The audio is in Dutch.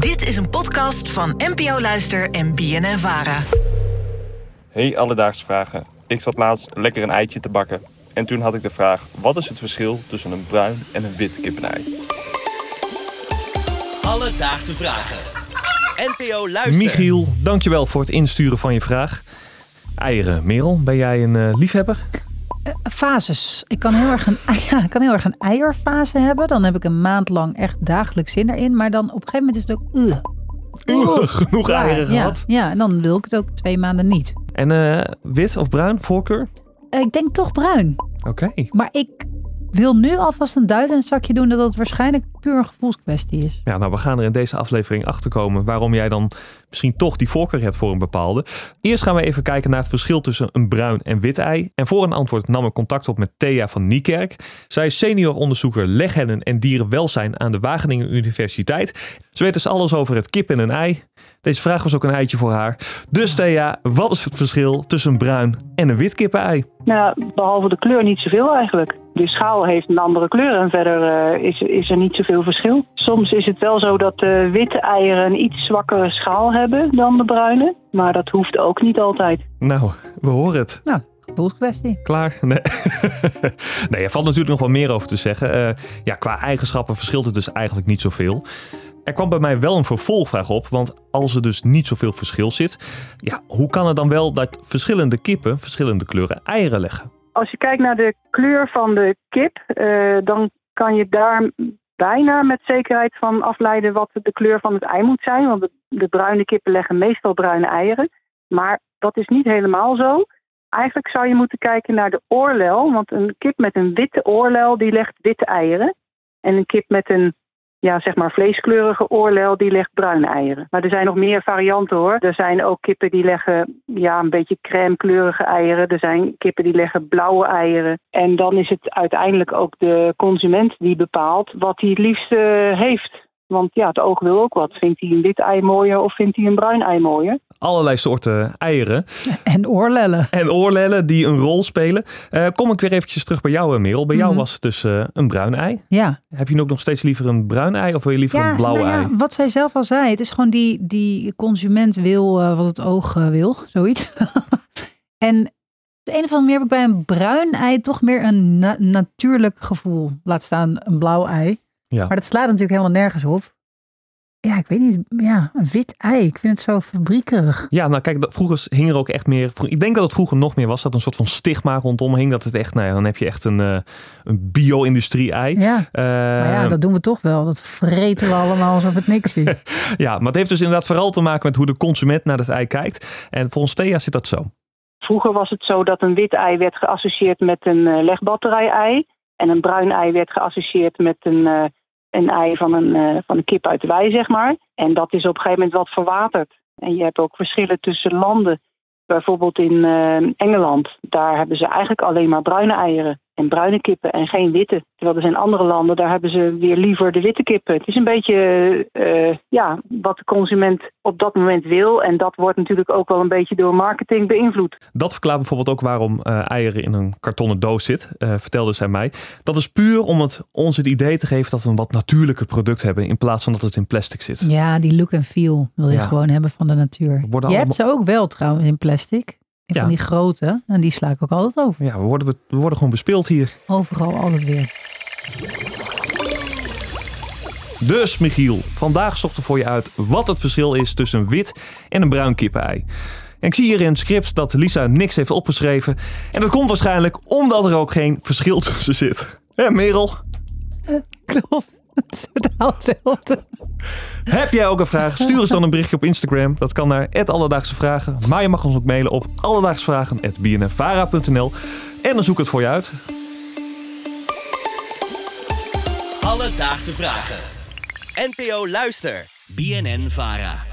Dit is een podcast van NPO Luister en BNN Vara. Hey Alledaagse Vragen. Ik zat laatst lekker een eitje te bakken. En toen had ik de vraag, wat is het verschil tussen een bruin en een wit kippenei? Alledaagse vragen. NPO Luister. Michiel, dankjewel voor het insturen van je vraag. Eieren, Merel, ben jij een eh, liefhebber? Fases. Ik kan, heel erg een, ja, ik kan heel erg een eierfase hebben. Dan heb ik een maand lang echt dagelijks zin erin. Maar dan op een gegeven moment is het ook... Uh. Oeh, genoeg eieren gehad. Ja, en dan wil ik het ook twee maanden niet. En eh, wit of bruin, voorkeur? Eh, Ik denk toch bruin. Oké. Maar ik wil nu alvast een duit in het zakje doen... dat het waarschijnlijk puur een gevoelskwestie is. Ja, nou, we gaan er in deze aflevering achter komen waarom jij dan misschien toch die voorkeur hebt voor een bepaalde. Eerst gaan we even kijken naar het verschil tussen een bruin en wit ei. En voor een antwoord nam ik contact op met Thea van Niekerk. Zij is senior onderzoeker leghennen en dierenwelzijn aan de Wageningen Universiteit. Ze weet dus alles over het kip en een ei. Deze vraag was ook een eitje voor haar. Dus Thea, wat is het verschil tussen een bruin en een wit kippenei? Nou, behalve de kleur niet zoveel eigenlijk. De schaal heeft een andere kleur en verder eh, is, is er niet zoveel verschil. Soms is het wel zo dat de witte eieren een iets zwakkere schaal hebben dan de bruine. Maar dat hoeft ook niet altijd. Nou, we horen het. Nou, gevoelskwestie. Klaar? Nee. nee, er valt natuurlijk nog wel meer over te zeggen. Eh, ja, qua eigenschappen verschilt het dus eigenlijk niet zoveel. Er kwam bij mij wel een vervolgvraag op, want als er dus niet zoveel verschil zit, ja, hoe kan het dan wel dat verschillende kippen verschillende kleuren eieren leggen? Als je kijkt naar de kleur van de kip, eh, dan kan je daar bijna met zekerheid van afleiden wat de kleur van het ei moet zijn. Want de, de bruine kippen leggen meestal bruine eieren. Maar dat is niet helemaal zo. Eigenlijk zou je moeten kijken naar de oorlel. Want een kip met een witte oorlel die legt witte eieren. En een kip met een ja, zeg maar vleeskleurige oorlel die legt bruine eieren. Maar er zijn nog meer varianten hoor. Er zijn ook kippen die leggen ja, een beetje crème kleurige eieren. Er zijn kippen die leggen blauwe eieren. En dan is het uiteindelijk ook de consument die bepaalt wat hij het liefst eh, heeft. Want ja, het oog wil ook wat. Vindt hij een wit ei mooier of vindt hij een bruin ei mooier? Allerlei soorten eieren En oorlellen. en oorlellen die een rol spelen. Eh, kom ik weer eventjes terug bij jou, eh, Merel. Bij jou Mhm. was het dus eh, een bruin ei. Ja. Heb je nu ook nog steeds liever een bruin ei of wil je liever een blauwe nou ja, ei? wat zij zelf al zei. Het is gewoon die, die consument wil wat het oog wil. Zoiets. en op de een of andere manier heb ik bij een bruin ei toch meer een na- natuurlijk gevoel. Laat staan een blauw ei. Ja. Maar dat slaat natuurlijk helemaal nergens op. Ja, ik weet niet. Ja, een wit ei. Ik vind het zo fabriekerig. Ja, nou kijk, dat- vroeger hing er ook echt meer. Ik denk dat het vroeger nog meer was. Dat een soort van stigma rondom hing. Dat het echt, nou ja, dan heb je echt een, eh, een bio-industrie-ei. Ja. Eh, Maar ja, dat doen we toch wel. Dat vreten we allemaal alsof het niks is. ja, maar het heeft dus inderdaad vooral te maken met hoe de consument naar het ei kijkt. En volgens Thea zit dat zo. Vroeger was het zo dat een wit ei werd geassocieerd met een eh, legbatterij-ei. En een bruin ei werd geassocieerd met een, eh, een ei van een, eh, van een kip uit de wei, zeg maar. En dat is op een gegeven moment wat verwaterd. En je hebt ook verschillen tussen landen. Bijvoorbeeld in eh, Engeland, daar hebben ze eigenlijk alleen maar bruine eieren. En bruine kippen en geen witte. Terwijl er zijn andere landen, daar hebben ze weer liever de witte kippen. Het is een beetje eh, ja, wat de consument op dat moment wil. En dat wordt natuurlijk ook wel een beetje door marketing beïnvloed. Dat verklaart bijvoorbeeld ook waarom eh, eieren in een kartonnen doos zit, eh, vertelde zij mij. Dat is puur om het, ons het idee te geven dat we een wat natuurlijker product hebben in plaats van dat het in plastic zit. Ja, die look en feel wil je Ja. gewoon hebben van de natuur. Je Worden hebt ze ook wel trouwens in plastic. En Ja. Van die grote. En die sla ik ook altijd over. Ja, we worden, we worden gewoon bespeeld hier. Overal altijd weer. Dus Michiel, vandaag zochten we voor je uit wat het verschil is tussen een wit en een bruin kippenei. En ik zie hier in het script dat Lisa niks heeft opgeschreven. En dat komt waarschijnlijk omdat er ook geen verschil tussen zit. Hé Merel, Klopt. Het is totaal hetzelfde. heb jij ook een vraag? Stuur ons dan een berichtje op Instagram. Dat kan naar Alledaagse Vragen. Maar je mag ons ook mailen op alledaagsvragen.bnnvara.nl En dan zoek ik het voor je uit. Alledaagse vragen. NPO Luister. BNN Vara.